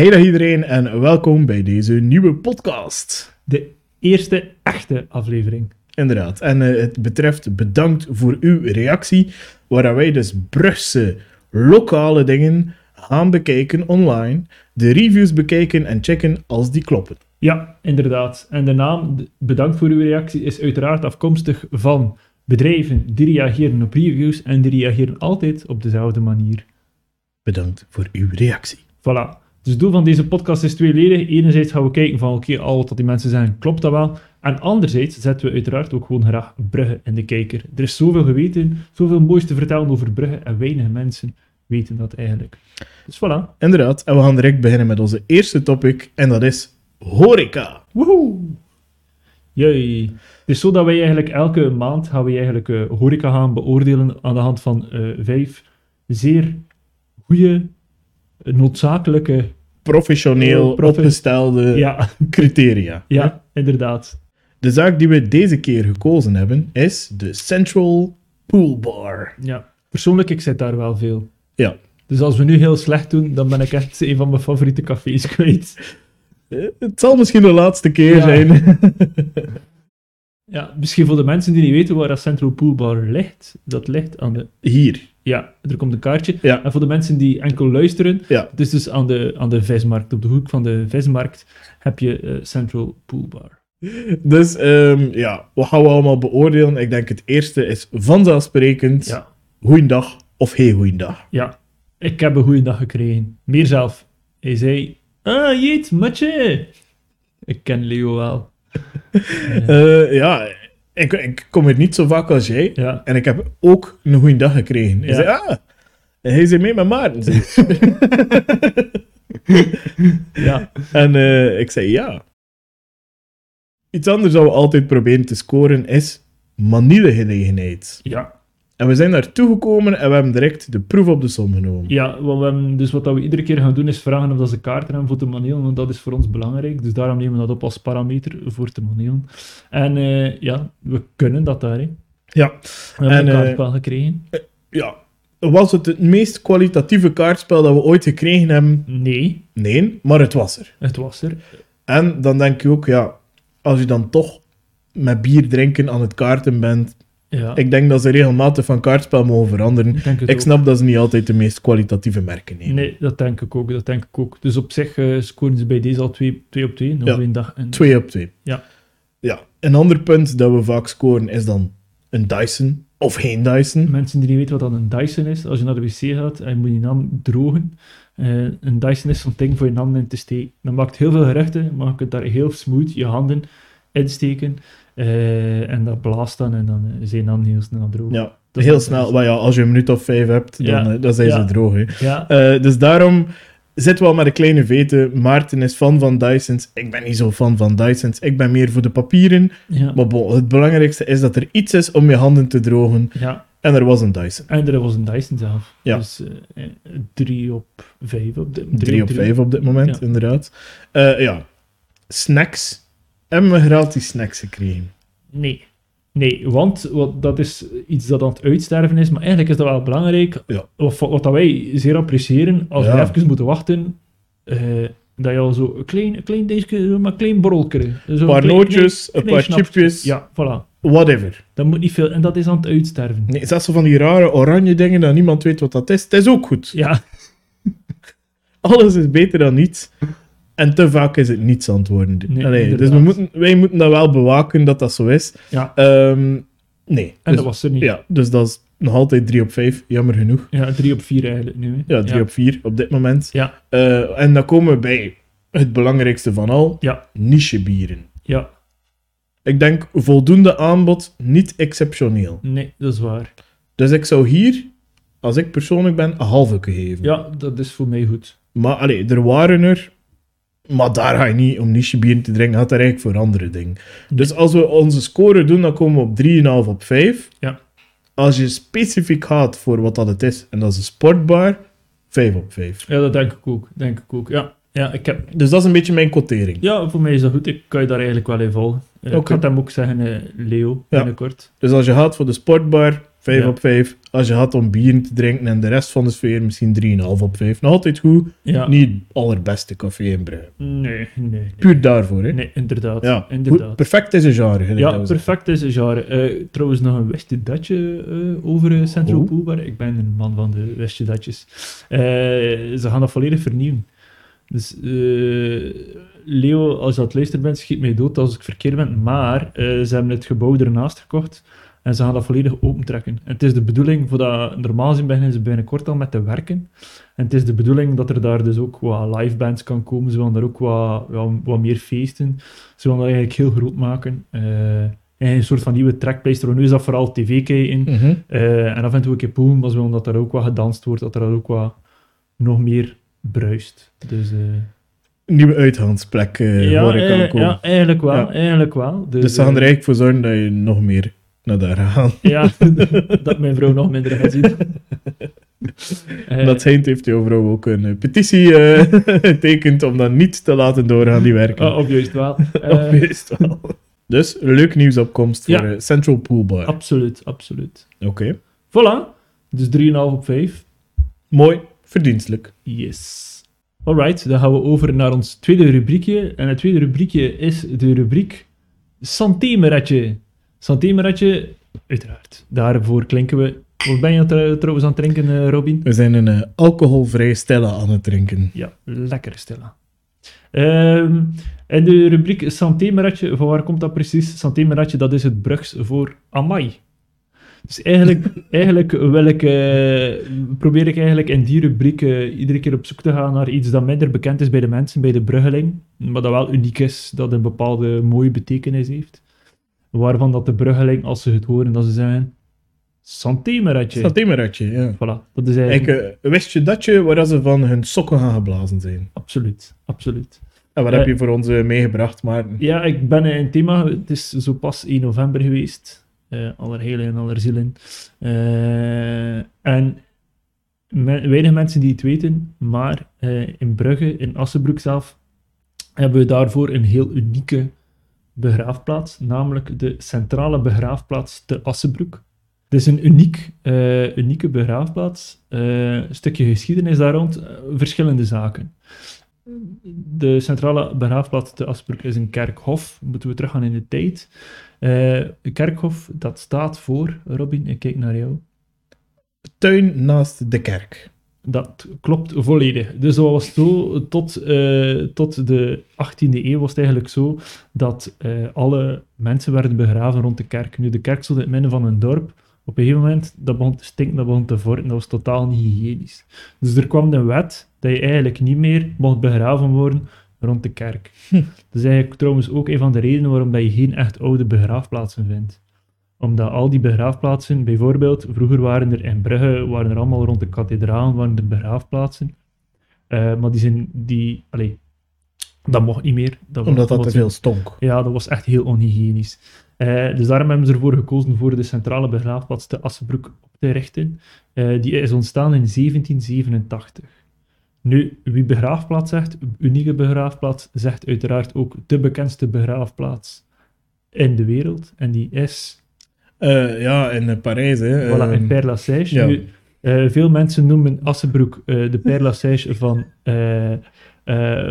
Hey dag iedereen en welkom bij deze nieuwe podcast. De eerste echte aflevering. Inderdaad. En eh, het betreft bedankt voor uw reactie, waar wij dus Brugse lokale dingen gaan bekijken online, de reviews bekijken en checken als die kloppen. Ja, inderdaad. En de naam, bedankt voor uw reactie, is uiteraard afkomstig van bedrijven die reageren op reviews en die reageren altijd op dezelfde manier. Bedankt voor uw reactie. Voilà. Dus het doel van deze podcast is tweeledig. Enerzijds gaan we kijken van, oké, al wat die mensen zeggen, klopt dat wel? En anderzijds zetten we uiteraard ook gewoon graag Brugge in de kijker. Er is zoveel geweten, zoveel moois te vertellen over Brugge en weinig mensen weten dat eigenlijk. Dus voilà. Inderdaad. En we gaan direct beginnen met onze eerste topic en dat is horeca. Woehoe! Jee. Het is zo dat wij eigenlijk elke maand gaan wij eigenlijk eh, horeca gaan beoordelen aan de hand van eh, vijf zeer goede, eh, noodzakelijke... Professioneel profe- opgestelde Ja, criteria. ja, inderdaad. De zaak die we deze keer gekozen hebben is de Central Pool Bar. Ja. Persoonlijk, ik zit daar wel veel. Ja. Dus als we nu heel slecht doen, dan ben ik echt een van mijn favoriete cafés kwijt. Eh, Het zal misschien de laatste keer Ja. zijn. Ja, misschien voor de mensen die niet weten waar dat Central Pool Bar ligt. Dat ligt aan de... Hier. Ja, er komt een kaartje. Ja. En voor de mensen die enkel luisteren, Ja. het is dus aan de, aan de vismarkt. Op de hoek van de vismarkt heb je eh, Central Pool Bar. Dus ehm, ja, wat gaan we allemaal beoordelen? Ik denk het eerste is vanzelfsprekend Ja, goeiedag of hey goeiedag. ja. Ik heb een goede dag gekregen. Meer zelf. Hij zei, ah, jeet, matje. Ik ken Leo wel. Eh, ja, ik, ik kom hier niet zo vaak als jij. Ja, En ik heb ook een goede dag gekregen. Ja. zei, ah, hij zei mee met Maarten. ja, en eh, ik zei ja. Iets anders dat we altijd proberen te scoren is maniere-genegenheid. ja. En we zijn daar toegekomen en we hebben direct de proef op de som genomen. Ja, want we hebben, dus wat dat we iedere keer gaan doen is vragen of dat ze kaarten hebben voor te manelen, want dat is voor ons belangrijk. Dus daarom nemen we dat op als parameter voor te manelen. En eh, ja, we kunnen dat daar. Hè. Ja. We hebben En, een eh, kaartspel gekregen. ja. Was het het meest kwalitatieve kaartspel dat we ooit gekregen hebben? Nee, Nee, maar het was er. het was er. En dan denk je ook, ja, als je dan toch met bier drinken aan het kaarten bent, Ja, ik denk dat ze regelmatig van kaartspel mogen veranderen. ik snap dat ze niet altijd de meest kwalitatieve merken nemen. Nee, dat denk ik ook. Dat denk ik ook. Dus op zich eh, scoren ze bij deze al 2 op 2. Nog Ja. een dag. En, Twee op twee. Ja. ja. Een ander punt dat we vaak scoren is dan een Dyson of geen Dyson. Mensen die niet weten wat dan een Dyson is, als je naar de wc gaat en je moet je hand drogen. eh, een Dyson is zo'n ding voor je handen in te steken. Dat maakt heel veel geruchten, maar je kunt daar heel smooth je handen insteken. Eh, en dat blaast dan en dan zijn handen heel snel droog. Ja, Dat heel snel. Maar ja, als je een minuut of vijf hebt, dan, Ja. eh, dan zijn Ja. ze droog. Hè. Ja, Eh, dus daarom zitten we al met een kleine veten. Maarten is fan van Dysons. Ik ben niet zo fan van Dysons. Ik ben meer voor de papieren. ja, Maar bon, het belangrijkste is dat er iets is om je handen te drogen. ja. En er was een Dyson. En er was een Dyson zelf. Ja. Dus eh, drie op vijf. Op de, 3 op 5 op dit moment, inderdaad. Ja, snacks. Hebben we gratis snacks gekregen? Nee. Nee, want wat, dat is iets dat aan het uitsterven is, maar eigenlijk is dat wel belangrijk. Ja. Wat, wat dat wij zeer appreciëren, als Ja. we even moeten wachten, eh, dat je al zo een klein, een klein, deze, maar een klein borrelke. Zo Een paar nootjes, een paar chipjes, Ja, voilà. whatever. Dat moet niet veel, en dat is aan het uitsterven. Nee, zelfs zo van die rare oranje dingen dat niemand weet wat dat is. Het is ook goed. Ja, Alles is beter dan niets. En te vaak is het niets aan het worden. Nee, Allee, dus we moeten, wij moeten dat wel bewaken dat dat zo is. ja. Ehm, nee. en dus, dat was er niet. Ja, dus dat is nog altijd 3 op 5, jammer genoeg. Ja, drie op vier eigenlijk nu. hè. Ja, 3 ja. op 4 op dit moment. Ja, Eh, en dan komen we bij het belangrijkste van al, ja, nichebieren. ja. Ik denk voldoende aanbod, niet exceptioneel. Nee, dat is waar. Dus ik zou hier, als ik persoonlijk ben, een halve geven. Ja, dat is voor mij goed. Maar allee, er waren er, maar daar ga je niet om nichebieren te drinken, gaat er eigenlijk voor andere dingen. Dus als we onze score doen, dan komen we op 3,5 op 5. Ja. Als je specifiek gaat voor wat dat het is, en dat is een sportbar, 5 op 5. Ja, dat denk ik ook. Denk ik ook. Ja, ja ik heb, Dus dat is een beetje mijn quotering. Ja, voor mij is dat goed. Ik kan je daar eigenlijk wel in volgen. Eh, Ik ga hem ook zeggen, eh, Leo, Ja. binnenkort. Dus als je gaat voor de sportbar, 5 Ja. op 5. Als je had om bier te drinken en de rest van de sfeer misschien 3,5 op 5. Nog altijd goed. Ja. Niet het allerbeste café in Brugge. Nee, nee, nee. Puur daarvoor, hè? Nee, inderdaad. Ja, inderdaad. goed, perfect is een genre. Ja, dat zeggen. perfect is een genre. Eh, trouwens, nog een wistje datje eh, over eh, Central Oh. Poolbar. Ik ben een man van de wistje datjes. Ze gaan dat volledig vernieuwen. Dus Leo, als je aan het luisteren bent, schiet mij dood als ik verkeerd ben. Maar ze hebben het gebouw ernaast gekocht en ze gaan dat volledig opentrekken. En het is de bedoeling, voor dat, normaal gezien beginnen ze binnenkort al met te werken. En het is de bedoeling dat er daar dus ook wat live bands kan komen. Ze willen daar ook wat, ja, wat meer feesten. Ze willen dat eigenlijk heel groot maken. En een soort van nieuwe trackpleister. Nu is dat vooral tv kijken. Mhm. Eh, en af en toe een keer poelen, maar ze willen dat er ook wat gedanst wordt. Dat er ook wat nog meer bruist. Dus, eh, Nieuwe uitgaansplek eh ja, hoor ik al komen. ja, eigenlijk wel. Ja. Eigenlijk wel. Dus, Dus ze gaan er eigenlijk voor zorgen dat je nog meer naar daar gaat. Ja, dat mijn vrouw nog minder gaat zien. Eh, dat Heint heeft jouw vrouw ook een eh, petitie eh getekend om dat niet te laten doorgaan, die werken. oh, op juist wel. Eh, Of juist wel. Dus, leuk nieuwsopkomst voor Ja. eh, Central Pool Bar. absoluut, absoluut. Oké. Voilà. Dus 3,5 op 5. Mooi, verdienstelijk. Yes. Alright, dan gaan we over naar ons tweede rubriekje. En het tweede rubriekje is de rubriek Santé-meretje, uiteraard. Daarvoor klinken we... Wat ben je tr- trouwens aan het drinken, eh, Robin? We zijn een eh, alcoholvrij Stella aan het drinken. Ja, lekker stellen. Ehm en de rubriek Santé-meretje, van waar komt dat precies? Santé-meretje, dat is het Brugs voor Amai. Dus eigenlijk, eigenlijk wil ik, eh, probeer ik eigenlijk in die rubriek iedere keer op zoek te gaan naar iets dat minder bekend is bij de mensen, bij de bruggeling, maar dat wel uniek is, dat een bepaalde mooie betekenis heeft. Waarvan dat de bruggeling, als ze het horen, dat ze zeggen Santé-meretje. Satémeratje, ja. Voilà, dat is eigenlijk... Eh, wist je dat je waar ze van hun sokken gaan geblazen zijn? Absoluut, absoluut. En wat Eh, heb je voor ons eh, meegebracht, Maarten? Ja, ik ben in het thema. Het is zo pas 1 november geweest. eh allerheilig en allerzielen. Eh en me- weinig mensen die het weten, maar eh, in Brugge, in Assenbroek zelf, hebben we daarvoor een heel unieke begraafplaats, namelijk de centrale begraafplaats te Assenbroek. Het is een uniek, eh, unieke begraafplaats. Eh, een stukje geschiedenis daar rond, eh, verschillende zaken. De centrale begraafplaats te Assenbroek is een kerkhof. Moeten we teruggaan in de tijd. Een kerkhof, dat staat voor, Robin, ik kijk naar jou. Tuin naast de kerk. Dat klopt volledig. Dus dat was zo, tot, eh, tot de 18e eeuw was het eigenlijk zo dat eh, alle mensen werden begraven rond de kerk. Nu, de kerk stond in het midden van een dorp. Op een gegeven moment, dat begon te stinken, dat begon te vorten, dat was totaal niet hygiënisch. Dus er kwam een wet dat je eigenlijk niet meer mocht begraven worden rond de kerk. Dat is eigenlijk trouwens ook een van de redenen waarom dat je geen echt oude begraafplaatsen vindt omdat al die begraafplaatsen, bijvoorbeeld, vroeger waren er in Brugge, waren er allemaal rond de kathedraal, waren er begraafplaatsen. Eh, maar die zijn, die, allee, dat mocht niet meer. Dat Omdat dat te veel stonk. Ja, dat was echt heel onhygiënisch. Eh, dus daarom hebben ze ervoor gekozen voor de centrale begraafplaats te Assenbroek op te richten. Eh, die is ontstaan in 1787. Nu, wie begraafplaats zegt, unieke begraafplaats, zegt uiteraard ook de bekendste begraafplaats in de wereld. En die is Eh, ja, in eh, Parijs, hè. Voilà, Ehm, in Père Lachaise. ja. Nu, eh, veel mensen noemen Assenbroek eh, de Père Lachaise van, eh, eh,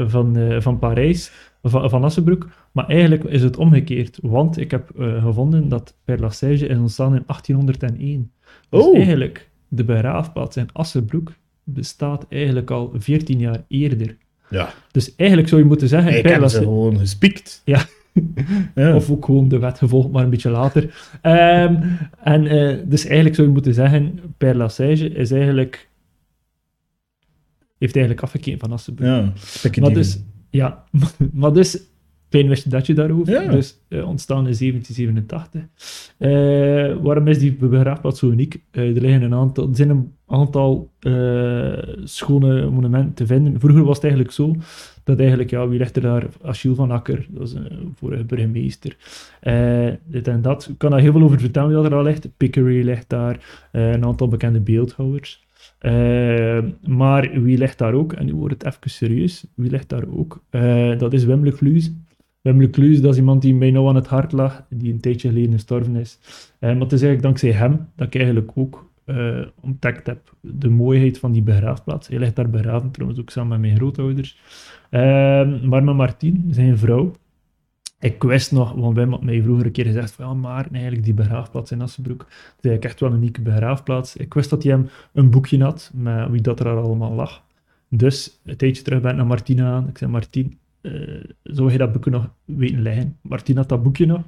van, eh, van Parijs, van, van Assenbroek. Maar eigenlijk is het omgekeerd, want ik heb eh, gevonden dat Père Lachaise is ontstaan in 1801. Dus Oh. eigenlijk, de begraafplaats in Assenbroek bestaat eigenlijk al 14 jaar eerder. ja, Dus eigenlijk zou je moeten zeggen, ik heb ze gewoon gespiekt. Ja. Ja. of ook gewoon de wet gevolgd, maar een beetje later. Ehm, en eh, dus eigenlijk zou je moeten zeggen, Père Lachaise is eigenlijk... heeft eigenlijk afgekeken van Assenbroek. ja. Stukje maar dus, ja, maar dus, klein wist dat je daarover. Ja. Dus eh, ontstaan in 1787. Eh, waarom is die begraafplaats zo uniek? Eh, er, liggen een aantal, er zijn een aantal schone monumenten te vinden. Vroeger was het eigenlijk zo dat eigenlijk, ja, wie ligt er daar? Achille van Akker, dat is een vorige burgemeester. Dit en dat. Ik kan daar heel veel over vertellen wie dat er al ligt. Pickery ligt daar, een aantal bekende beeldhouwers. Maar wie ligt daar ook? En nu wordt het even serieus. Wie ligt daar ook? Dat is Wim Lecluse. Wim Lecluse, dat is iemand die mij nou aan het hart lag, die een tijdje geleden gestorven is. Eh, maar het is eigenlijk dankzij hem dat ik eigenlijk ook eh, ontdekt heb de mooiheid van die begraafplaats. Hij ligt daar begraven, trouwens ook samen met mijn grootouders. Ehm, maar met Martien, zijn vrouw, ik wist nog, want Wim had mij vroeger een keer gezegd van ja, maar eigenlijk die begraafplaats in Assenbroek, dat is echt wel een unieke begraafplaats. Ik wist dat hij hem een boekje had, met wie dat er allemaal lag. Dus een tijdje terug ben ik naar Martina aan. Ik zei, Martien, uh, zou je dat boekje nog weten liggen? Martien had dat boekje nog.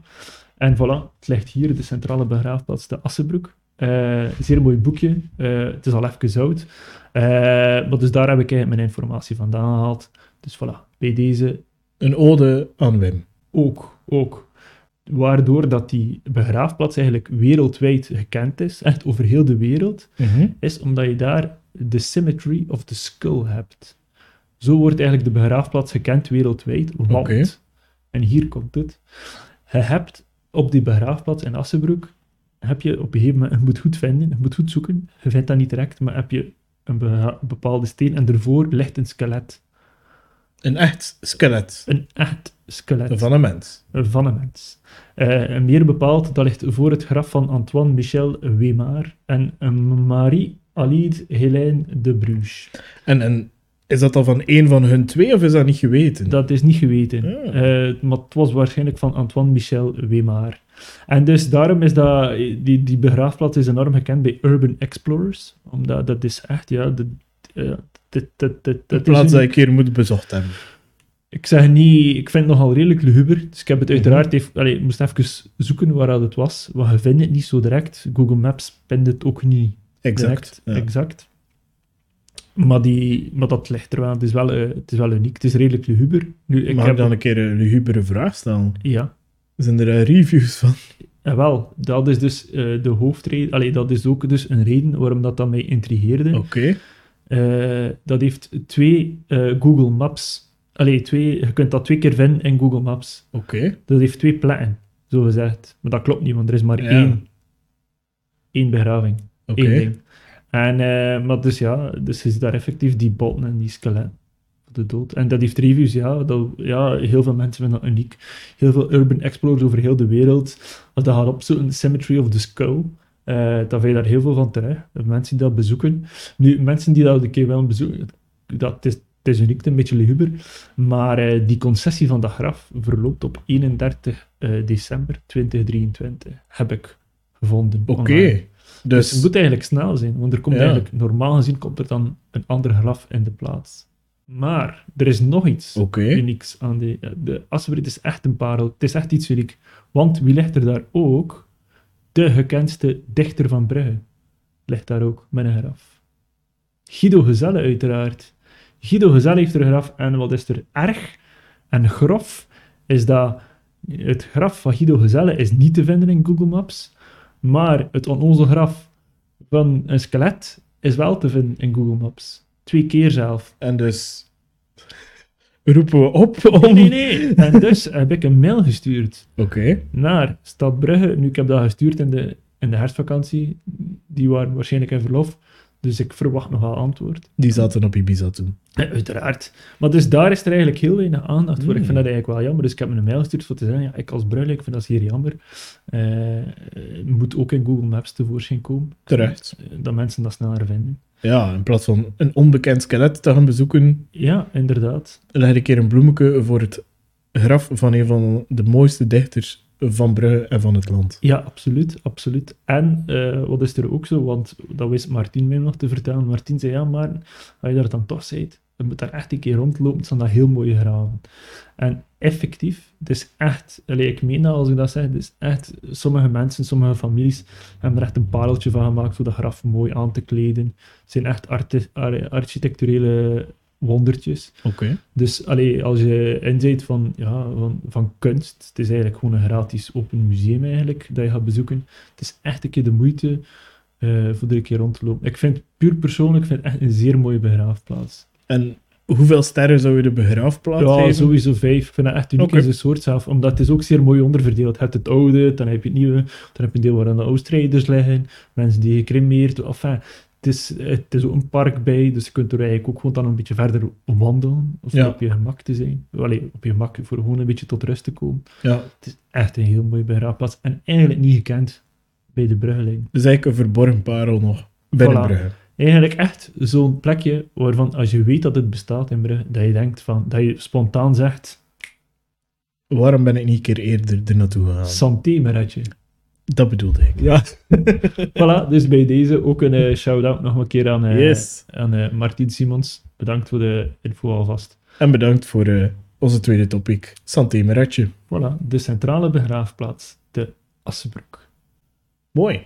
En voilà, het ligt hier, de centrale begraafplaats, de Assenbroek. Uh, zeer mooi boekje. Uh, het is al even oud. maar dus daar heb ik eigenlijk mijn informatie vandaan gehaald. Dus voilà, bij deze... Een ode aan Wim. Ook, ook. Waardoor dat die begraafplaats eigenlijk wereldwijd gekend is, echt over heel de wereld, Mhm. is omdat je daar de symmetry of the skull hebt. Zo wordt eigenlijk de begraafplaats gekend wereldwijd, want, Oké. en hier komt het, je hebt op die begraafplaats in Assenbroek, heb je op een gegeven moment, je moet goed vinden, je moet goed zoeken, je vindt dat niet direct, maar heb je een bepaalde steen en ervoor ligt een skelet. Een echt skelet Een echt skelet. van een mens. van een mens. Eh, meer bepaald, dat ligt voor het graf van Antoine Michel Weimar en Marie Alide Hélène de Bruges. En, en is dat al van één van hun twee of is dat niet geweten? Dat is niet geweten. Ja. Eh, maar het was waarschijnlijk van Antoine Michel Weimar. En dus daarom is dat, die, die begraafplaats is enorm gekend bij Urban Explorers. Omdat dat is echt, ja, de, ja, dit, dit, dit, de dit is plaats dat ik hier moet bezocht hebben. Ik zeg niet, ik vind het nogal redelijk luguber. Dus ik heb het uiteraard, even, allee, ik moest even zoeken waar dat het was. Want je vindt het niet zo direct. Google Maps vindt het ook niet Exact. direct. ja. exact. Maar, die, maar dat ligt er wel. Het is wel, eh, het is wel uniek. Het is redelijk luguber. Nu, ik Mag heb, ik dan een keer een lugubere vraag stellen? Ja, Zijn er reviews van? en wel. Dat is dus eh, de hoofdreden. Allee, dat is ook dus een reden waarom dat, dat mij intrigeerde. Oké. Eh, dat heeft twee Google Maps. Allee, twee, je kunt dat twee keer vinden in Google Maps. Oké. Dat heeft twee plekken, zo gezegd. Maar dat klopt niet, want er is maar Ja. één, één begraving. Oké. En, eh, maar dus ja, dus ziet daar effectief die botten en die skelet voor de dood. En dat heeft reviews, ja, dat, ja, heel veel mensen vinden dat uniek. Heel veel urban explorers over heel de wereld. Als dat gaat opzoeken, Symmetry of the Skull, eh dan vind je daar heel veel van. De mensen die dat bezoeken. Nu, mensen die dat een keer willen bezoeken, dat is, het is uniek, is een beetje luguber. Maar eh, die concessie van dat graf verloopt op 31 eh, december 2023, heb ik gevonden. Oké. Dus Dus, het moet eigenlijk snel zijn, want er komt Ja. eigenlijk, normaal gezien, komt er dan een ander graf in de plaats. Maar er is nog iets unieks aan die. De Assenbreed is echt een parel. Het is echt iets uniek. Want wie ligt er daar ook? De gekendste dichter van Brugge ligt daar ook met een graf. Guido Gezelle, uiteraard. Guido Gezelle heeft er een graf. En wat is er erg en grof? Is dat het graf van Guido Gezelle is niet te vinden in Google Maps. Maar het onnozel graf van een skelet is wel te vinden in Google Maps. Twee keer zelf. En dus roepen we op om... Nee, nee, nee. En dus heb ik een mail gestuurd Oké. naar Stad Brugge. Nu, ik heb dat gestuurd in de, in de herfstvakantie. Die waren waarschijnlijk in verlof. Dus ik verwacht nog wel antwoord. Die zaten op Ibiza toen. Ja, uiteraard. Maar dus daar is er eigenlijk heel weinig aandacht voor. Ik vind dat eigenlijk wel jammer. Dus ik heb me een mail gestuurd voor te zeggen, ja, ik als Brugge, ik vind dat zeer jammer. Eh, moet ook in Google Maps tevoorschijn komen. Terecht. Dat mensen dat sneller vinden. Ja, in plaats van een onbekend skelet te gaan bezoeken, Ja, inderdaad. Ja, absoluut, absoluut. En eh, wat is er ook zo, want dat wist Martien mij nog te vertellen. Martien zei, ja, maar als je daar dan toch bent, je moet daar echt een keer rondlopen, het zijn dat heel mooie graven. En effectief, het is echt, ik meen dat als ik dat zeg, het is echt, sommige mensen, sommige families hebben er echt een pareltje van gemaakt, voor dat graf mooi aan te kleden. Het zijn echt architecturele wondertjes. Oké. Dus allee, als je inzet van, ja, van, van kunst, het is eigenlijk gewoon een gratis open museum eigenlijk, dat je gaat bezoeken. Het is echt een keer de moeite eh, voor een keer rond te lopen. Ik vind, puur persoonlijk, vind echt een zeer mooie begraafplaats. En hoeveel sterren zou je de begraafplaats Ja, geven? sowieso vijf. Ik vind dat echt uniek in zijn soort zelf, omdat het is ook zeer mooi onderverdeeld. Je hebt het oude, dan heb je het nieuwe, dan heb je een deel waar dan de oudstrijders liggen, mensen die gecremeerd, enfin, Het is, het is ook een park bij, dus je kunt er eigenlijk ook gewoon dan een beetje verder wandelen. Of Ja. op je gemak te zijn. Allee, op je gemak voor gewoon een beetje tot rust te komen. Ja. Het is echt een heel mooi begraafplaats. En eigenlijk niet gekend bij de Bruggelijn. Dus eigenlijk een verborgen parel nog binnen Voilà. Brugge. Eigenlijk echt zo'n plekje waarvan als je weet dat het bestaat in Brugge, dat je denkt van, dat je spontaan zegt, Waarom ben ik niet een keer eerder er naartoe gegaan? santé meretje. Dat bedoelde ik. Ja. Voilà, dus bij deze ook een eh, shout-out nog een keer aan, eh Yes. aan eh, Martien Simons. Bedankt voor de info alvast. En bedankt voor onze tweede topic. Santé Meretje. Voilà, de centrale begraafplaats, de Assenbroek. Mooi.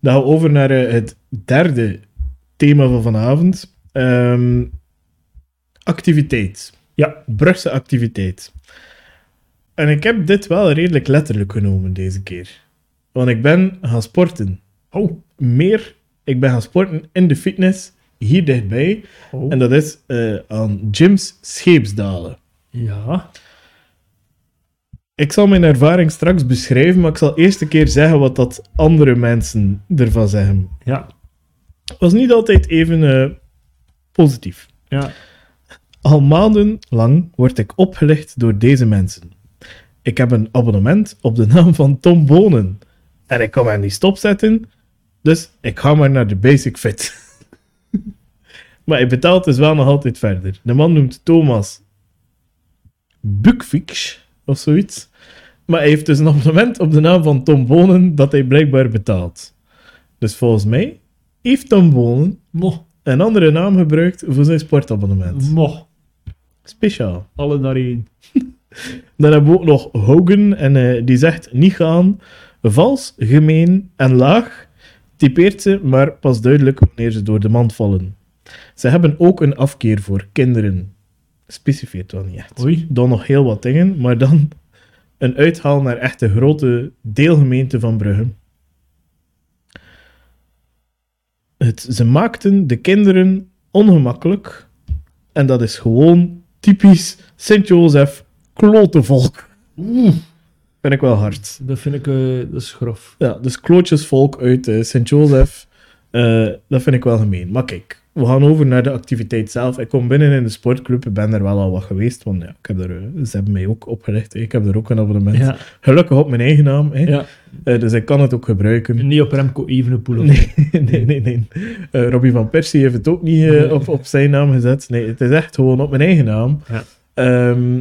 Dan gaan we over naar het derde thema van vanavond. Ehm, activiteit. Ja. Brugse activiteit. En ik heb dit wel redelijk letterlijk genomen deze keer. Want ik ben gaan sporten. Oh. Meer, ik ben gaan sporten in de fitness hier dichtbij. oh. En dat is eh, aan Gyms Scheepsdalen. Ja, Ik zal mijn ervaring straks beschrijven, maar ik zal eerst een keer zeggen wat dat andere mensen ervan zeggen. ja, Het was niet altijd even eh, positief. ja. Al maandenlang word ik opgelicht door deze mensen. Ik heb een abonnement op de naam van Tom Bonen. En ik kan hem niet stopzetten, dus ik ga maar naar de Basic Fit. maar hij betaalt dus wel nog altijd verder. De man noemt Thomas Bukvix of zoiets. Maar hij heeft dus een abonnement op de naam van Tom Bonen dat hij blijkbaar betaalt. Dus volgens mij heeft Tom Bonen Mo, een andere naam gebruikt voor zijn sportabonnement. mo. Speciaal. Alle naar één. Dan hebben we ook nog Hogan en eh, die zegt niet gaan. Vals, gemeen en laag. Typeert ze, maar pas duidelijk wanneer ze door de mand vallen. Ze hebben ook een afkeer voor kinderen. Specifieert wel niet echt. Oei. Dan nog heel wat dingen, maar dan een uithaal naar echt de grote deelgemeente van Brugge. Het, ze maakten de kinderen ongemakkelijk. En dat is gewoon typisch Sint-Jozef klotenvolk. Oeh. Vind ik wel hard. Dat vind ik, eh, dat is grof. Ja, dus klootjesvolk uit eh, Sint-Jozef. eh, dat vind ik wel gemeen. Maar kijk, we gaan over naar de activiteit zelf. Ik kom binnen in de sportclub. Ik ben er wel al wat geweest. Want ja, ik heb er, ze hebben mij ook opgelicht. hè. Ik heb er ook een abonnement. Ja, Gelukkig op mijn eigen naam. Hè. ja. Dus ik kan het ook gebruiken. Niet op Remco Evenepoel. of- Nee, nee, nee. nee. Eh, Robbie van Persie heeft het ook niet op, op zijn naam gezet. Nee, het is echt gewoon op mijn eigen naam. Ja. Ehm,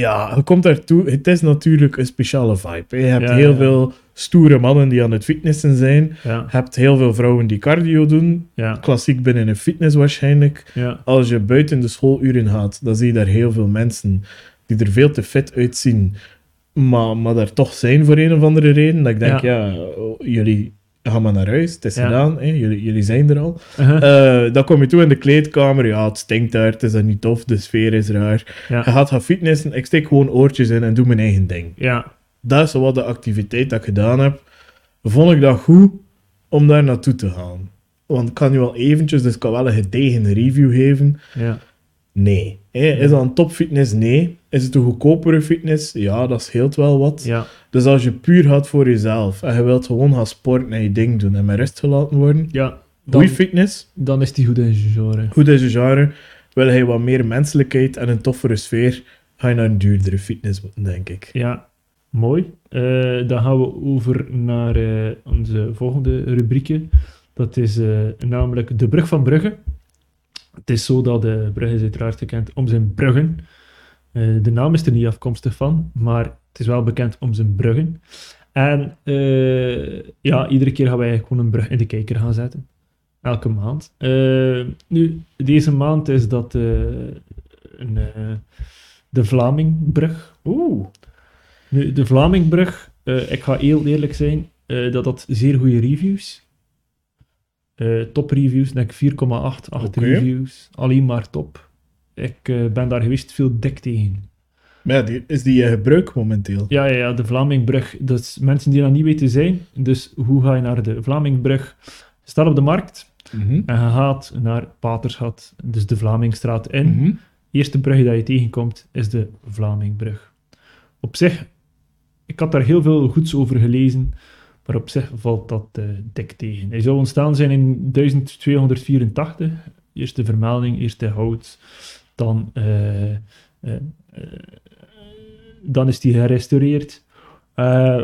ja, je komt daartoe. Het is natuurlijk een speciale vibe. hè. Je hebt Ja, heel ja. veel stoere mannen die aan het fitnessen zijn. Ja, Je hebt heel veel vrouwen die cardio doen. ja, Klassiek binnen een fitness waarschijnlijk. Als je buiten de schooluren gaat, dan zie je daar heel veel mensen die er veel te fit uitzien, maar, maar daar toch zijn voor een of andere reden. Dat ik denk, ja, jullie gaan maar naar huis, het is Ja. gedaan? Jullie, jullie zijn er al. Uh-huh. Eh, dan kom je toe in de kleedkamer, ja, het stinkt daar, het is niet tof, de sfeer is raar. Ja. Je gaat gaan fitnessen, ik steek gewoon oortjes in en doe mijn eigen ding. ja, Dat is wat de activiteit dat ik gedaan heb. Vond ik dat goed om daar naartoe te gaan. Want ik kan nu al eventjes, dus ik kan wel een gedegen review geven. ja. Nee. Is dat een topfitness? Nee. Is het een goedkopere fitness? Ja, dat scheelt wel wat. ja. Dus als je puur gaat voor jezelf en je wilt gewoon gaan sporten en je ding doen en met rust gelaten worden, ja. goeie Dan, fitness, dan is die goed in zijn genre. goed is je genre. Wil je wat meer menselijkheid en een toffere sfeer, ga je naar een duurdere fitness, denk ik. Ja, mooi. Eh, dan gaan we over naar eh, onze volgende rubriekje. Dat is eh, namelijk de Brug van Brugge. Het is zo dat de Brugge is uiteraard gekend om zijn bruggen. Eh, de naam is er niet afkomstig van, maar het is wel bekend om zijn bruggen. En eh, ja, iedere keer gaan wij gewoon een brug in de kijker gaan zetten. Elke maand. Eh, nu, deze maand is dat een, de Vlamingbrug. Oeh. Nu, de Vlamingbrug, ik ga heel eerlijk zijn, dat had zeer goede reviews. Top reviews, denk ik 4,8, 8 Oké. reviews. Alleen maar top. Ik eh, ben daar geweest veel dik tegen. Maar ja, die, is die in gebruik momenteel? Ja, ja, ja, de Vlamingbrug. Dat is mensen die dat niet weten zijn. Dus hoe ga je naar de Vlamingbrug? Je staat op de markt Mhm. en je gaat naar Paterschat, dus de Vlamingstraat in. Mhm. eerste brug dat je tegenkomt is de Vlamingbrug. Op zich, ik had daar heel veel goeds over gelezen, Maar op zich valt dat eh, dik tegen. Hij zou ontstaan zijn in 1284. Eerste vermelding, eerste hout. Dan, eh, eh, eh, dan is die gerestaureerd.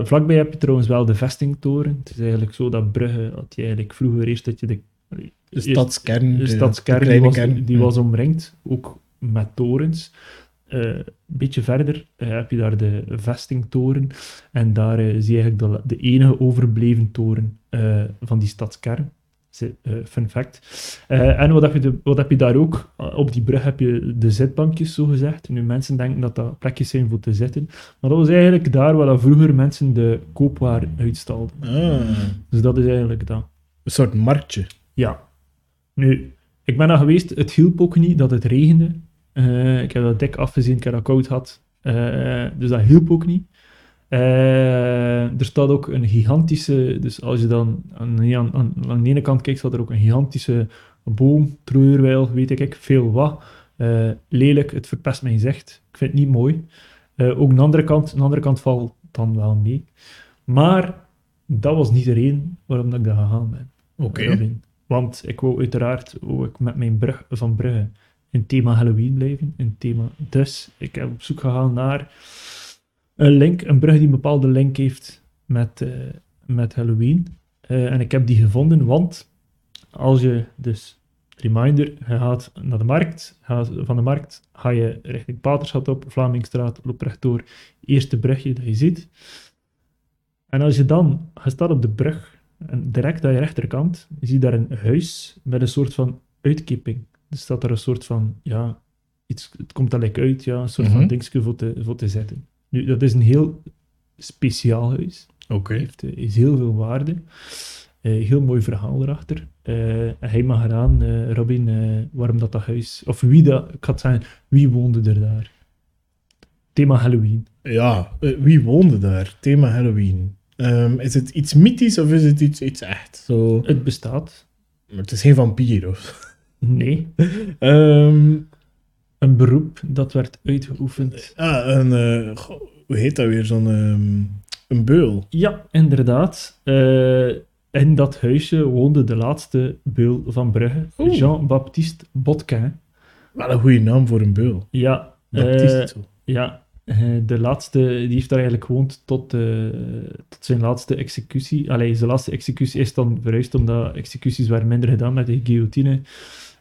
Vlakbij heb je trouwens wel de vestingtoren. Het is eigenlijk zo dat Brugge, had je eigenlijk vroeger eerst dat je de, De eerst- stadskern. de stadskern, de die, was, kern. die Ja. was omringd, ook met torens. Een beetje verder heb je daar de vestingtoren. En daar zie je eigenlijk de, de enige overbleven toren van die stadskern. Eh, fun fact. Eh, en wat heb, je de- wat heb je daar ook? Uh, op die brug heb je de zitbankjes, zo gezegd. Nu, mensen denken dat dat plekjes zijn voor te zitten. Maar dat was eigenlijk daar waar vroeger mensen de koopwaar uitstalden. Ah, Dus dat is eigenlijk dat. een soort marktje. Ja. Nu, ik ben daar geweest. Het hielp ook niet dat het regende. Eh, ik heb dat dik afgezien, ik heb dat koud had. Eh, dus dat hielp ook niet. Eh, er staat ook een gigantische... Dus als je dan aan, de- aan, aan, aan de ene kant kijkt, staat er ook een gigantische boom, treurwijl, weet ik, veel wat. Eh, lelijk, het verpest mijn gezicht. Ik vind het niet mooi. Eh, ook aan de andere kant, aan de andere kant valt dan wel mee. Maar dat was niet de reden waarom dat ik daar gegaan ben. Oké. Want ik wou uiteraard ik met mijn brug van Brugge in thema Halloween blijven. In thema. Dus ik heb op zoek gegaan naar een link, een brug die een bepaalde link heeft met, eh, met Halloween. Eh, en ik heb die gevonden, want als je dus, reminder, je gaat naar de markt, gaat, van de markt ga je richting Paterschat op, Vlamingstraat, loop rechtdoor, eerste brugje dat je ziet. En als je dan, je staat op de brug, en direct aan je rechterkant, je ziet daar een huis met een soort van uitkeping. Er staat daar een soort van, ja, iets, het komt er like uit, ja, een soort Mhm. van dingetje voor te, voor te zetten. Nu, dat is een heel speciaal huis. Oké. Heeft eh, is heel veel waarde. Eh, heel mooi verhaal erachter. Eh, hij mag eraan, Robin, waarom dat, dat huis... Of wie dat... Ik het zeggen, wie woonde er daar? Thema Halloween. Ja, wie woonde daar? Thema Halloween. Ehm, is het iets mythisch of is het iets, iets echt? Zo, Het bestaat. maar het is geen vampier of... Nee. Ehm, Een beroep dat werd uitgeoefend. ah, een... eh, goh, hoe heet dat weer? Zo'n... ehm, een beul. Ja, inderdaad. Eh, in dat huisje woonde de laatste beul van Brugge. Jean-Baptiste Botquin. Wel een goede naam voor een beul. Ja, Baptiste. zo. ja de laatste, die heeft daar eigenlijk gewoond tot, tot zijn laatste executie. Allee, zijn laatste executie is dan verhuisd, omdat executies waren minder gedaan met de guillotine.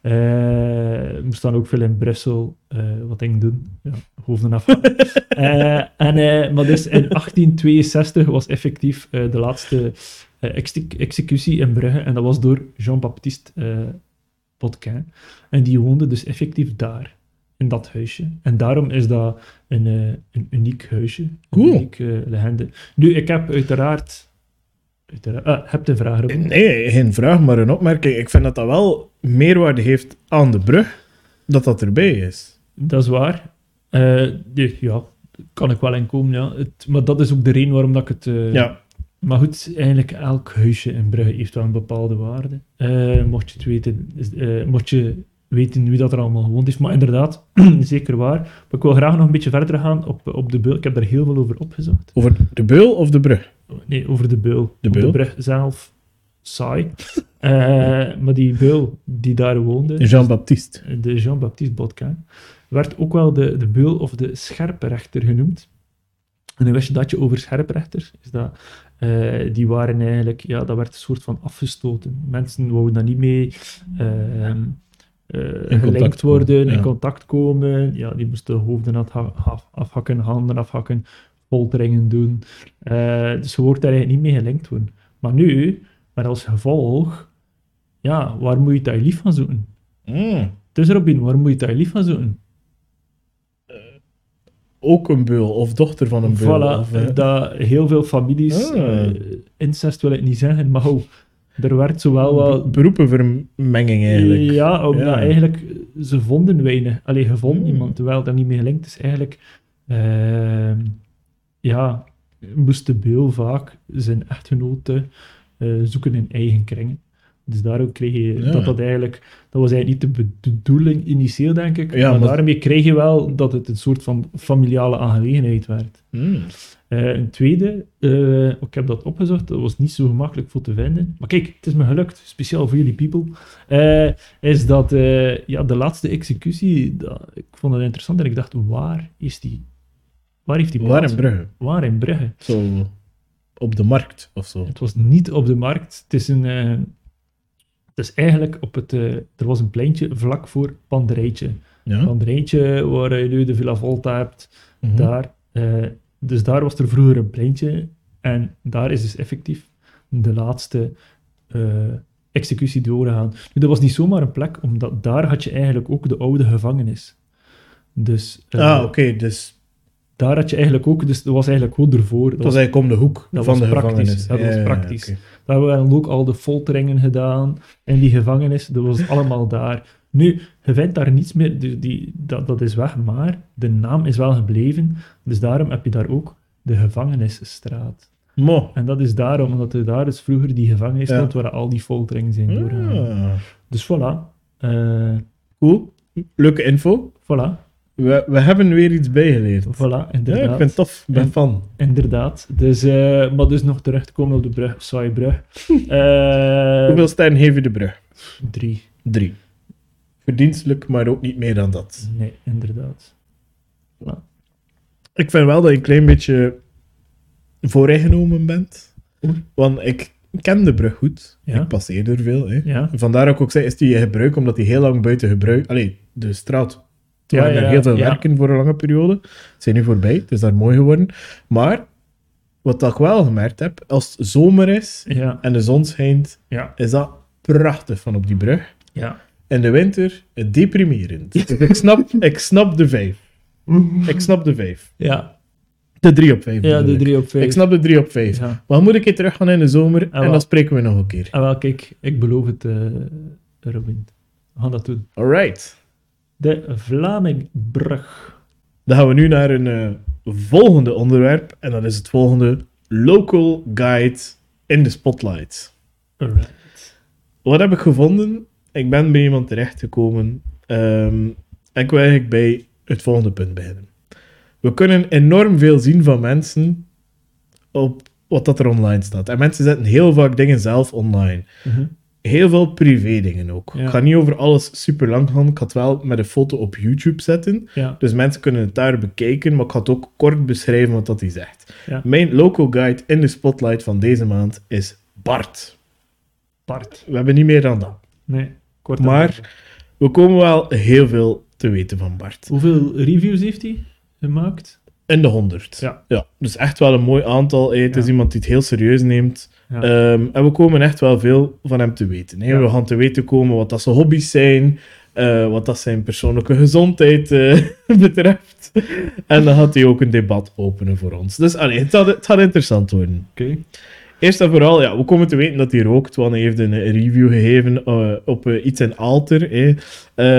Eh moest dan ook veel in Brussel eh, wat dingen doen. Ja, hoofden af. Eh, en, maar dus in 1862 was effectief de laatste exe- executie in Brugge. En dat was door Jean-Baptiste Potquin. En die woonde dus effectief daar, in dat huisje. En daarom is dat een, een uniek huisje. Een Cool. uniek eh, legende. Nu, ik heb uiteraard... ah, heb de vraag, Robin? Nee, geen vraag, maar een opmerking. Ik vind dat dat wel meerwaarde heeft aan de brug, dat dat erbij is. Dat is waar. Die- ja, kan ik wel in komen, ja. Het, maar dat is ook de reden waarom dat ik het... eh, Ja. Maar goed, eigenlijk elk huisje in Brugge heeft wel een bepaalde waarde. Eh, mocht je het weten, mocht je weten wie dat er allemaal gewoond heeft. Maar inderdaad, zeker waar. Maar ik wil graag nog een beetje verder gaan op, op de beul. Ik heb daar heel veel over opgezocht. Over de beul of de brug? Nee, over de beul. De Op beul? De brug zelf, saai. Eh, maar die beul die daar woonde, Jean-Baptiste. de Jean-Baptiste Botquin, werd ook wel de, de beul of de scherprechter genoemd. En dan wist je dat je over scherprechters, is dat, eh, die waren eigenlijk, ja, dat werd een soort van afgestoten. Mensen wouden daar niet mee ehm, eh, contact gelinkt worden, ja. in contact komen. Ja, die moesten hoofden afha- af- afhakken, handen afhakken, folteringen doen. Eh, dus je wordt daar eigenlijk niet mee gelinkt worden. Maar nu, met als gevolg, ja, waar moet je daar lief van zoeken? Mm. Dus Robin, waar moet je daar lief van zoeken? Ook een beul, of dochter van een beul. Voilà, of, eh, dat heel veel families, Ah. eh, incest wil ik niet zeggen, maar oh, er werd zowel wel... be- beroepenvermenging eigenlijk. Ja, omdat Ja. eigenlijk ze vonden weinig. Allee, je vond Hmm. iemand, terwijl dat niet meer gelinkt is. Eigenlijk, ehm, ja, moest de beul vaak zijn echtgenote eh, zoeken in eigen kringen. Dus daarom kreeg je Ja. dat dat eigenlijk... Dat was eigenlijk niet de bedoeling initieel, denk ik. Ja, maar, maar- daarmee kreeg je wel dat het een soort van familiale aangelegenheid werd. Hmm. Eh, een tweede, eh, ik heb dat opgezocht, dat was niet zo gemakkelijk voor te vinden. Maar kijk, het is me gelukt, speciaal voor jullie people. eh, is dat ja, de laatste executie, dat, ik vond het interessant en ik dacht, waar is die? Waar heeft die Waar plaats? in Brugge? Waar in Brugge? Zo op de markt of zo. Het was niet op de markt. Het is, een, eh, is eigenlijk op het... eh, er was een pleintje vlak voor Panderijtje. Ja? Panderijtje, waar je nu de Villa Volta hebt. Mhm. Daar, eh, dus daar was er vroeger een pleintje. En daar is dus effectief de laatste eh, executie doorgegaan. Nu, dat was niet zomaar een plek, omdat daar had je eigenlijk ook de oude gevangenis. Dus eh, Ah, oké, dus daar had je eigenlijk ook... Dus dat was eigenlijk gewoon ervoor. dat was eigenlijk om de hoek dat van was de praktisch. gevangenis. Dat Ja, was praktisch. Daar hebben we dan ook al de folteringen gedaan in die gevangenis. Dat was allemaal daar. Nu, je vindt daar niets meer, dus die, dat, dat is weg, maar de naam is wel gebleven. Dus daarom heb je daar ook de gevangenisstraat. Mo. En dat is daarom, omdat er daar dus vroeger die gevangenis Ja. stond waar al die folteringen zijn doorgegaan. Ah, Dus voilà. Eh, cool. Leuke info. voilà. We, we hebben weer iets bijgeleerd. Voilà, Ja, inderdaad. ik vind het tof. Ik ben En- fan. Inderdaad. Dus, eh, maar dus nog terug te komen op de brug, saaie brug. Eh, Hoeveel sterren geef je de brug? Drie. Drie. Verdienstelijk, maar ook niet meer dan dat. Nee, inderdaad. Voilà. Ik vind wel dat je een klein beetje vooringenomen bent. Want ik ken de brug goed. Ja. Ik passeer er veel. Hè. Ja. Vandaar ik ook zei, is die in gebruik, omdat die heel lang buiten gebruik... Allee, de straat. Ja, er ja, heel veel werken voor een lange periode. Ze zijn nu voorbij, het is daar mooi geworden. Maar, wat ik wel gemerkt heb, als het zomer is en de zon schijnt, is dat prachtig van op die brug. Ja. In de winter, deprimerend. Dus ik snap, ik snap de vijf. Ik snap de vijf. Ja. De drie op vijf. Ja, de op. Ik snap de drie op vijf. Ja. Maar moet ik keer terug gaan in de zomer en wel. dan spreken we nog een keer. Ah, wel, kijk, ik beloof het, eh Robin. We gaan dat doen. Alright. De Vlamingbrug. Dan gaan we nu naar een eh, volgende onderwerp. En dat is het volgende. Local Guide in de Spotlight. Alright. Wat heb ik gevonden? Ik ben bij iemand terechtgekomen. ehm en ik wil eigenlijk bij het volgende punt beginnen. We kunnen enorm veel zien van mensen op wat dat er online staat. En mensen zetten heel vaak dingen zelf online. Mhm. Heel veel privé dingen ook. Ja. Ik ga niet over alles super lang gaan. Ik ga het wel met een foto op YouTube zetten. Ja. Dus mensen kunnen het daar bekijken, maar ik ga het ook kort beschrijven wat dat hij zegt. Ja. Mijn local guide in de spotlight van deze maand is Bart. Bart. We hebben niet meer dan dat. Nee, kort Maar-. We komen wel heel veel te weten van Bart. Hoeveel reviews heeft hij gemaakt? In de 100. Ja. ja. Dus echt wel een mooi aantal. hè. Het is iemand die het heel serieus neemt. Ja. Ehm, en we komen echt wel veel van hem te weten. Ja. We gaan te weten komen wat dat zijn hobby's zijn, eh, wat dat zijn persoonlijke gezondheid eh, betreft. En dan gaat hij ook een debat openen voor ons. Dus allee, het, gaat, het gaat interessant worden. Oké. Eerst en vooral, ja, we komen te weten dat hij rookt, want hij heeft een review gegeven eh, op iets in Alter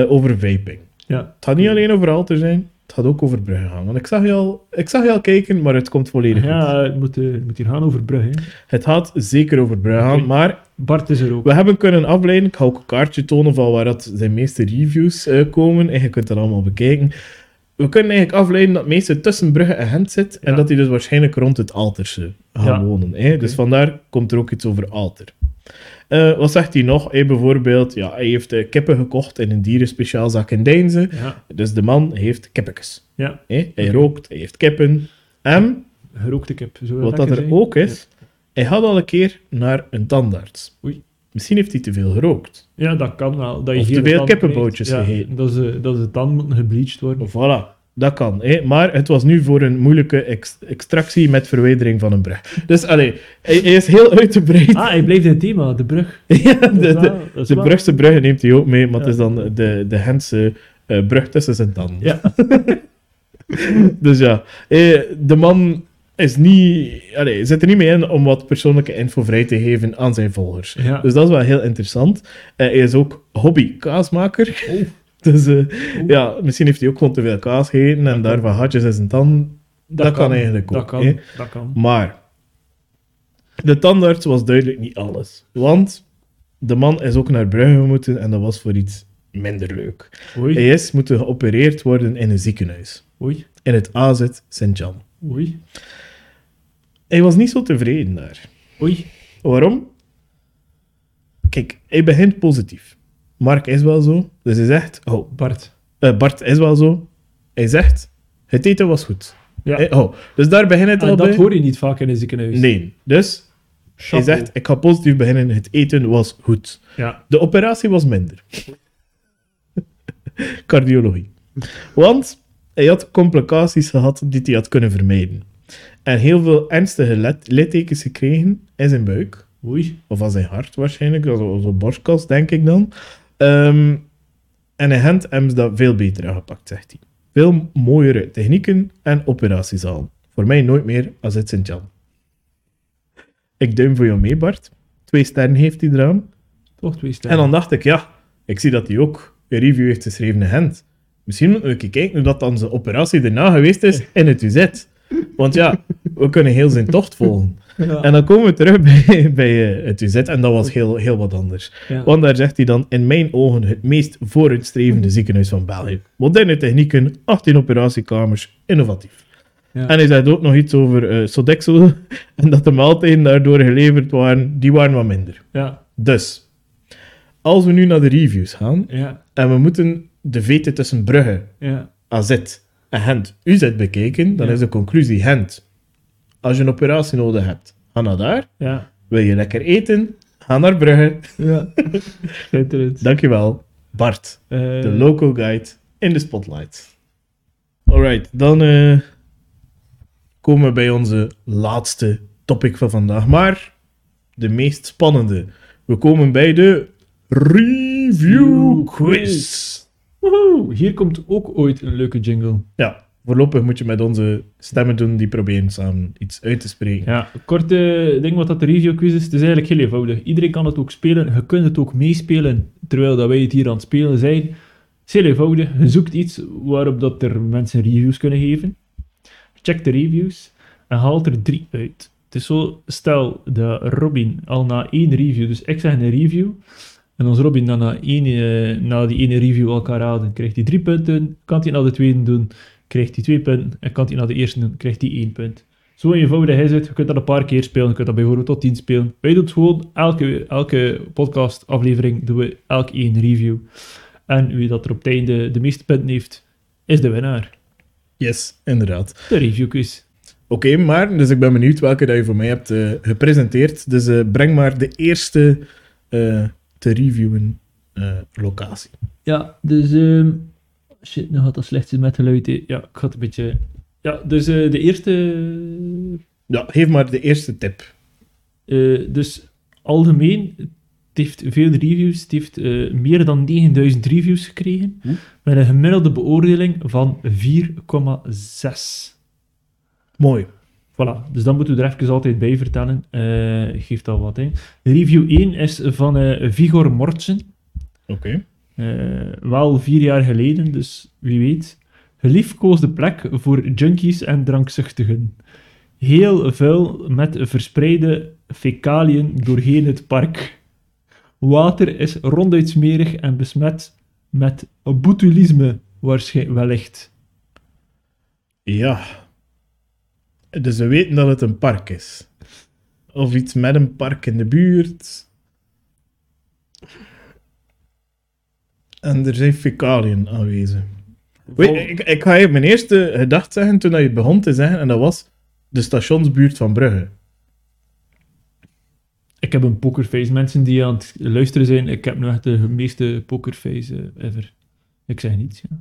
over vaping. Ja. Het gaat niet alleen over Alter zijn, het gaat ook over Brugge gaan. Want ik zag je al, ik zag je al kijken, maar het komt volledig. Ja, het moet, eh, het moet hier gaan over Brugge. hè. Het gaat zeker over Brugge gaan, maar Bart is er ook. we hebben kunnen afleiden. Ik ga ook een kaartje tonen van waar dat zijn meeste reviews eh, komen. En je kunt dat allemaal bekijken. We kunnen eigenlijk afleiden dat het meeste tussen Brugge en Gent zit. En dat hij dus waarschijnlijk rond het Alterse gaat Ja. wonen. Hè? Dus vandaar komt er ook iets over Alter. Eh, wat zegt hij nog? Hij bijvoorbeeld, ja, hij heeft eh, kippen gekocht in een dierenspeciaalzaak in Deinze. Ja. Dus de man heeft kippetjes. Ja. Hij rookt, hij heeft kippen. En Gerookte kip. Zou wat dat er zijn? ook is, hij had al een keer naar een tandarts. Oei. Misschien heeft hij te veel gerookt. Ja, dat kan wel. Dat je Of te veel. Ja, gegeten. Dat ze, dat ze tanden moeten gebleached worden. Voilà, dat kan. Hè? Maar het was nu voor een moeilijke ex- extractie met verwijdering van een brug. Dus allee, hij, hij is heel uitgebreid. Ah, hij blijft in het thema, de brug. ja, de, de, de Brugse bruggen neemt hij ook mee, maar Ja. het is dan de, de Gentse eh, brug tussen zijn tanden. Ja. Dus ja, eh, de man is niet, allee, zit er niet mee in om wat persoonlijke info vrij te geven aan zijn volgers. Ja. Dus dat is wel heel interessant. Eh, hij is ook hobby kaasmaker. Dus eh, ja, misschien heeft hij ook gewoon te veel kaas gegeten en daarvan hartjes in zijn tanden. Dat, kan, eigenlijk ook. Dat kan. Dat kan. Maar de tandarts was duidelijk niet alles. Want de man is ook naar Brugge moeten en dat was voor iets minder leuk. Oei, Hij is moeten geopereerd worden in een ziekenhuis. oei, In het AZ Sint-Jan. oei, Hij was niet zo tevreden daar. oei. Waarom? Kijk, hij begint positief. Mark is wel zo. Dus hij zegt... Oh, Bart. eh, Bart is wel zo. Hij zegt... Het eten was goed. Ja. Eh, oh, dus daar begint het al En dat hoor je niet vaak in een ziekenhuis. Nee. Dus hij zegt... Ik ga positief beginnen. Het eten was goed. Ja, De operatie was minder. Cardiologie. Want hij had complicaties gehad die hij had kunnen vermijden. En heel veel ernstige let- littekens gekregen in zijn buik. oei. Of aan zijn hart waarschijnlijk. Zo, zo borstkas, denk ik dan. Ehm, en in Gent hebben ze dat veel beter aangepakt, zegt hij. Veel mooiere technieken en operatiezalen. Voor mij nooit meer als het Sint-Jan. Ik duim voor jou mee, Bart. Twee sterren heeft hij eraan. Toch twee En sterren. dan dacht ik, ja, ik zie dat hij ook een review heeft geschreven in Gent. Misschien moeten we kijken hoe dat dan zijn operatie daarna geweest is in het UZ. Want ja, we kunnen heel zijn tocht volgen. Ja. En dan komen we terug bij, bij eh, het UZ en dat was heel, heel wat anders. Ja. Want daar zegt hij dan, in mijn ogen, het meest vooruitstrevende ziekenhuis van België. Moderne technieken, 18 operatiekamers, innovatief. Ja. En hij zegt ook nog iets over eh Sodexo en dat de maaltijden daardoor geleverd waren, die waren wat minder. Ja, Dus, als we nu naar de reviews gaan en we moeten de veten tussen Brugge, ja. AZ en Gent UZ bekijken, dan is de conclusie Gent. Als je een operatie nodig hebt, ga naar daar. Ja, Wil je lekker eten? Ga naar Brugge. ja. Dankjewel, Bart, Eh, de local guide in de spotlight. Alright, dan eh, komen we bij onze laatste topic van vandaag. Maar de meest spannende. We komen bij de review quiz. woehoe, Hier komt ook ooit een leuke jingle. Ja, voorlopig moet je met onze stemmen doen die proberen samen iets uit te spreken. Ja, korte ding wat dat de review quiz is. Het is eigenlijk heel eenvoudig. Iedereen kan het ook spelen. Je kunt het ook meespelen terwijl dat wij het hier aan het spelen zijn. Het is heel eenvoudig. Je zoekt iets waarop dat er mensen reviews kunnen geven. Check de reviews en haalt er drie uit. Het is zo, stel dat Robin al na één review, dus ik zeg een review, en als Robin dan na, één, eh, na die ene review elkaar raden, krijgt hij drie punten. Kan hij naar de tweede doen, krijgt hij twee punten. En kan hij naar de eerste doen, krijgt hij één punt. Zo eenvoudig is het. Je kunt dat een paar keer spelen. Je kunt dat bijvoorbeeld tot 10 spelen. Wij doen het gewoon. Elke, elke podcast-aflevering doen we elk één review. En wie dat er op het einde de meeste punten heeft, is de winnaar. Yes, inderdaad. De review quiz. Oké, maar dus ik ben benieuwd welke dat je voor mij hebt eh, gepresenteerd. Dus eh, breng maar de eerste eh, te reviewen eh, locatie. Ja, dus... ehm, shit, nu gaat dat slecht zijn met geluid. hè. Ja, ik ga het een beetje... Ja, dus eh, de eerste... Ja, geef maar de eerste tip. eh, dus algemeen, het heeft veel reviews. Het heeft eh, meer dan 9000 reviews gekregen. Oeh. Met een gemiddelde beoordeling van 4,6. Mooi. Voilà, dus dat moeten we er even altijd bij vertellen. Eh geeft al wat in. Review 1 is van Vigor Mortsen. Oké. Eh, wel vier jaar geleden, dus wie weet. Geliefkoosde plek voor junkies en drankzuchtigen. Heel vuil met verspreide fecaliën doorheen het park. Water is ronduit smerig en besmet met botulisme, waarschijnlijk wellicht. Ja. Dus we weten dat het een park is. Of iets met een park in de buurt. En er zijn fecaliën aanwezig. Weet, ik, ik ga je mijn eerste gedachte zeggen toen je het begon te zeggen, en dat was de stationsbuurt van Brugge. Ik heb een pokerface. Mensen die aan het luisteren zijn, ik heb nu echt de meeste pokerface ever. Ik zeg niets, ja.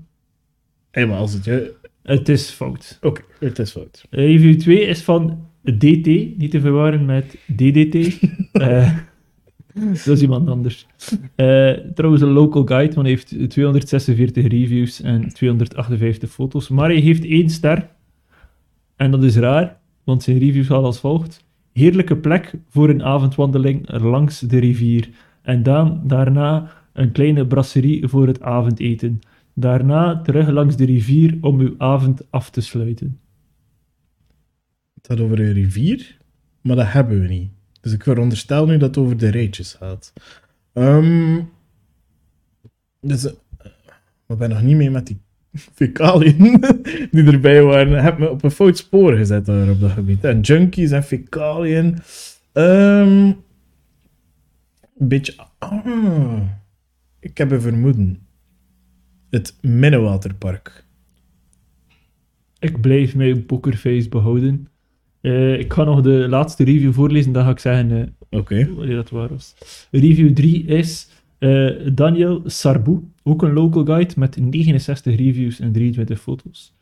Hé, maar als het je... Het is fout. Oké, het is fout. Review 2 is van DT, niet te verwarren met DDT. Eh, dat is iemand anders. Eh, trouwens, een local guide, want hij heeft 246 reviews en 258 foto's. Maar hij heeft één ster. En dat is raar, want zijn reviews gaan als volgt. Heerlijke plek voor een avondwandeling langs de rivier. En dan, daarna een kleine brasserie voor het avondeten. Daarna terug langs de rivier om uw avond af te sluiten. Het gaat over een rivier, maar dat hebben we niet. Dus ik veronderstel nu dat het over de rijtjes gaat. Ehm, dus, eh, ik ben nog niet mee met die fecaliën die erbij waren. Heb me op een fout spoor gezet daar op dat gebied. En junkies en fecaliën. Ehm, een beetje... ah, ik heb een vermoeden. Het Minnewaterpark. Ik blijf mijn pokerface behouden. Eh, ik ga nog de laatste review voorlezen, dan ga ik zeggen eh, Oké. wanneer dat waar was. Review 3 is eh, Daniel Sarbou, ook een local guide met 69 reviews en 23 foto's.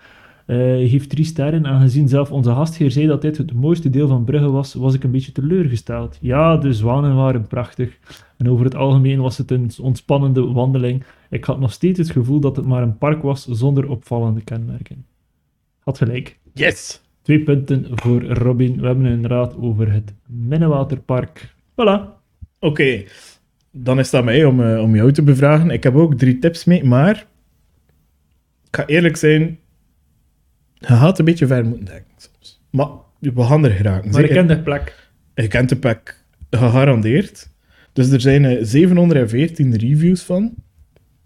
Eh, Hij heeft drie sterren, aangezien zelf onze gastheer zei dat dit het mooiste deel van Brugge was, was ik een beetje teleurgesteld. Ja, de zwanen waren prachtig. En over het algemeen was het een ontspannende wandeling. Ik had nog steeds het gevoel dat het maar een park was zonder opvallende kenmerken. Had gelijk. Yes! Twee punten voor Robin. We hebben het inderdaad over het Minnewaterpark. Voilà. Oké, dan is dat mij om, eh, om jou te bevragen. Ik heb ook drie tips mee, maar ik ga eerlijk zijn, je gaat een beetje ver moeten denken soms. Maar we gaan er geraken. Maar ik Zeker- ken de plek. Je kent de pack gegarandeerd. Dus er zijn eh, 714 reviews van,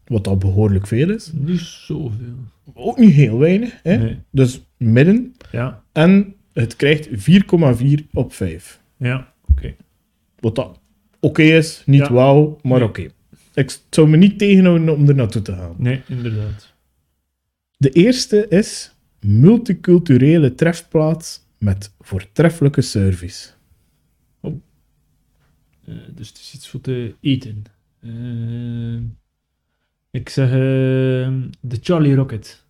wat al behoorlijk veel is. Niet zoveel. Ook niet heel weinig, hè? Nee. dus midden. Ja, En het krijgt 4,4 op 5. ja, oké. Wat dat oké is, niet Ja. wauw, maar Nee. oké. Ik zou me niet tegenhouden om er naartoe te gaan. Nee, inderdaad. De eerste is multiculturele trefplaats met voortreffelijke service. Eh, dus het is iets voor te eten. Eh, ik zeg eh, de Charlie Rocket.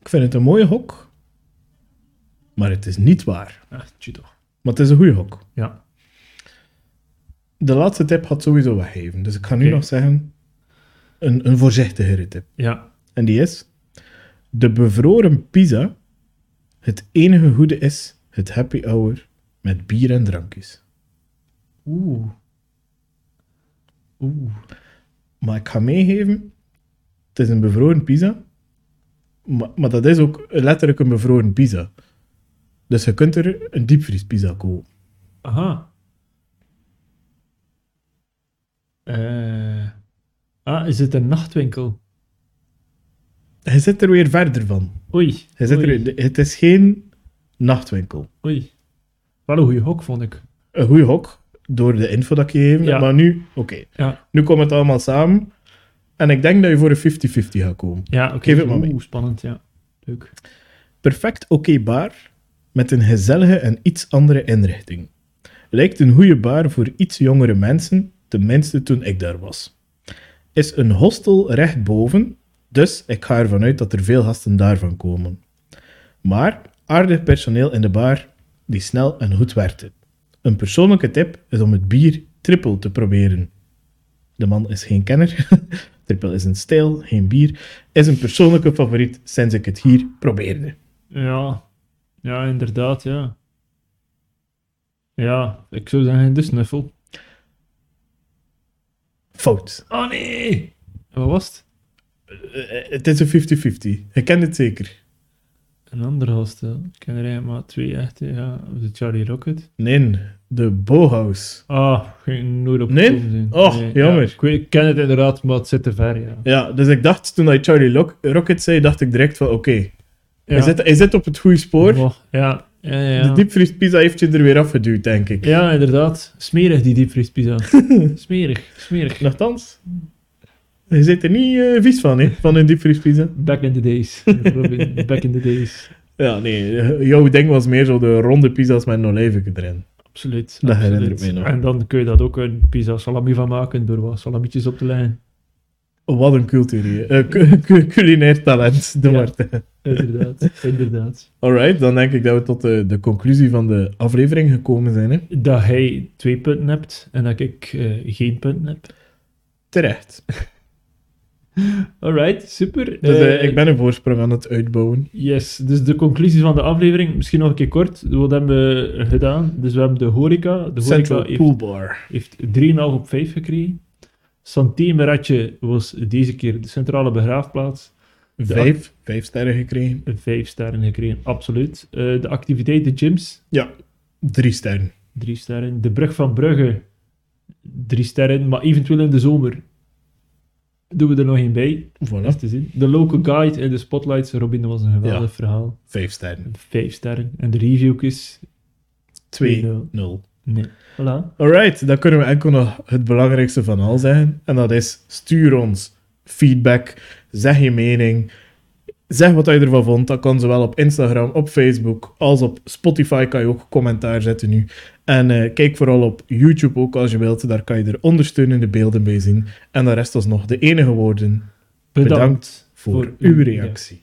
Ik vind het een mooie hok, maar het is niet waar. Ah, toch. Maar het is een goede hok. Ja. De laatste tip had sowieso weggeven, dus ik ga nu nog zeggen een, een voorzichtigere tip. Ja. En die is: de bevroren pizza. Het enige goede is het happy hour met bier en drankjes. Oeh. Oeh. Maar ik ga meegeven: het is een bevroren pizza, maar, maar dat is ook letterlijk een bevroren pizza. Dus je kunt er een diepvriespizza kopen. Aha. Eh. ah, is het een nachtwinkel? Je zit er weer verder van. Oei. Je zit oei, er, het is geen nachtwinkel. oei. Wel een goede hok, vond ik. Een goede hok, door de info dat ik je gegeven. Ja. Maar nu, oké, Ja, nu komt het allemaal samen. En ik denk dat je voor een 50-50 gaat komen. ja oké. Geef het maar mee. Oeh, spannend, ja. Leuk. Perfect oké bar met een gezellige en iets andere inrichting. Lijkt een goede bar voor iets jongere mensen, tenminste toen ik daar was. Is een hostel rechtboven, dus ik ga ervan uit dat er veel gasten daarvan komen. Maar aardig personeel in de bar die snel en goed werkte. Een persoonlijke tip is om het bier triple te proberen. De man is geen kenner. triple is een stijl, geen bier. Is een persoonlijke favoriet sinds ik het hier probeerde. Ja. Ja, inderdaad, ja. Ja, ik zou zeggen de snuffel. Fout. Oh nee! Wat was het? Eh, Het is een 50-50. Je kent het zeker. Een andere hostel. Ik ken er eigenlijk maar twee echte. Ja, de Charlie Rocket. Nee, de Bauhaus. Ah, geen nooit op Nee? gekomen zijn. Och, jammer. ja, ik, weet- ik ken het inderdaad, maar het zit te ver, ja. Ja, dus ik dacht, toen hij Charlie Lock- Rocket zei, dacht ik direct van, oké, hij, zit, hij zit op het goede spoor. Oh, ja, ja, ja. De diepvriespizza heeft je er weer afgeduwd, denk ik. Ja, inderdaad. Smerig, die diepvriespizza. smerig, smerig. Nochtans, je zit er niet eh, vies van, hè, van een diepvriespizza. Back in the days. Back in the days. Ja, nee, eh, jouw ding was meer zo de ronde pizza's met een olijven erin. Absoluut. Dat absoluut. herinner ik me nog. En dan kun je dat ook een pizza salami van maken door wat salamietjes op te leggen. Wat een cultuur, eh, cu- cu- culinair talent, de Ja. Inderdaad, inderdaad. Alright, dan denk ik dat we tot de, de conclusie van de aflevering gekomen zijn. Hè. Dat hij twee punten hebt en dat ik eh, geen punten heb. Terecht. Alright, super. Dus Eh, ik ben een voorsprong aan het uitbouwen. Yes, dus de conclusie van de aflevering, misschien nog een keer kort. Wat hebben we gedaan? Dus we hebben de horeca. De horeca Central heeft, Pool Bar. heeft 3,5 op 5 gekregen. Santé Meratje was deze keer de centrale begraafplaats. Vijf, vijf sterren gekregen. 5 sterren gekregen, absoluut. Eh, de activiteit, de gyms, Ja, drie sterren. 3 sterren. De brug van Brugge, drie sterren, maar eventueel in de zomer doen we er nog één bij. Is Voilà, te zien. De local guide in de spotlights, Robin, dat was een geweldig Ja. verhaal. vijf sterren. Vijf sterren. En de reviewjes, 2-0. Nee. Voilà. Alright, dan kunnen we enkel nog het belangrijkste van al zeggen. En dat is, stuur ons feedback, zeg je mening, zeg wat je ervan vond. Dat kan zowel op Instagram, op Facebook, als op Spotify kan je ook commentaar zetten nu. En eh, kijk vooral op YouTube ook als je wilt, daar kan je er ondersteunende beelden bij zien. En dan rest ons nog de enige woorden. Bedankt, Bedankt voor, uw reactie.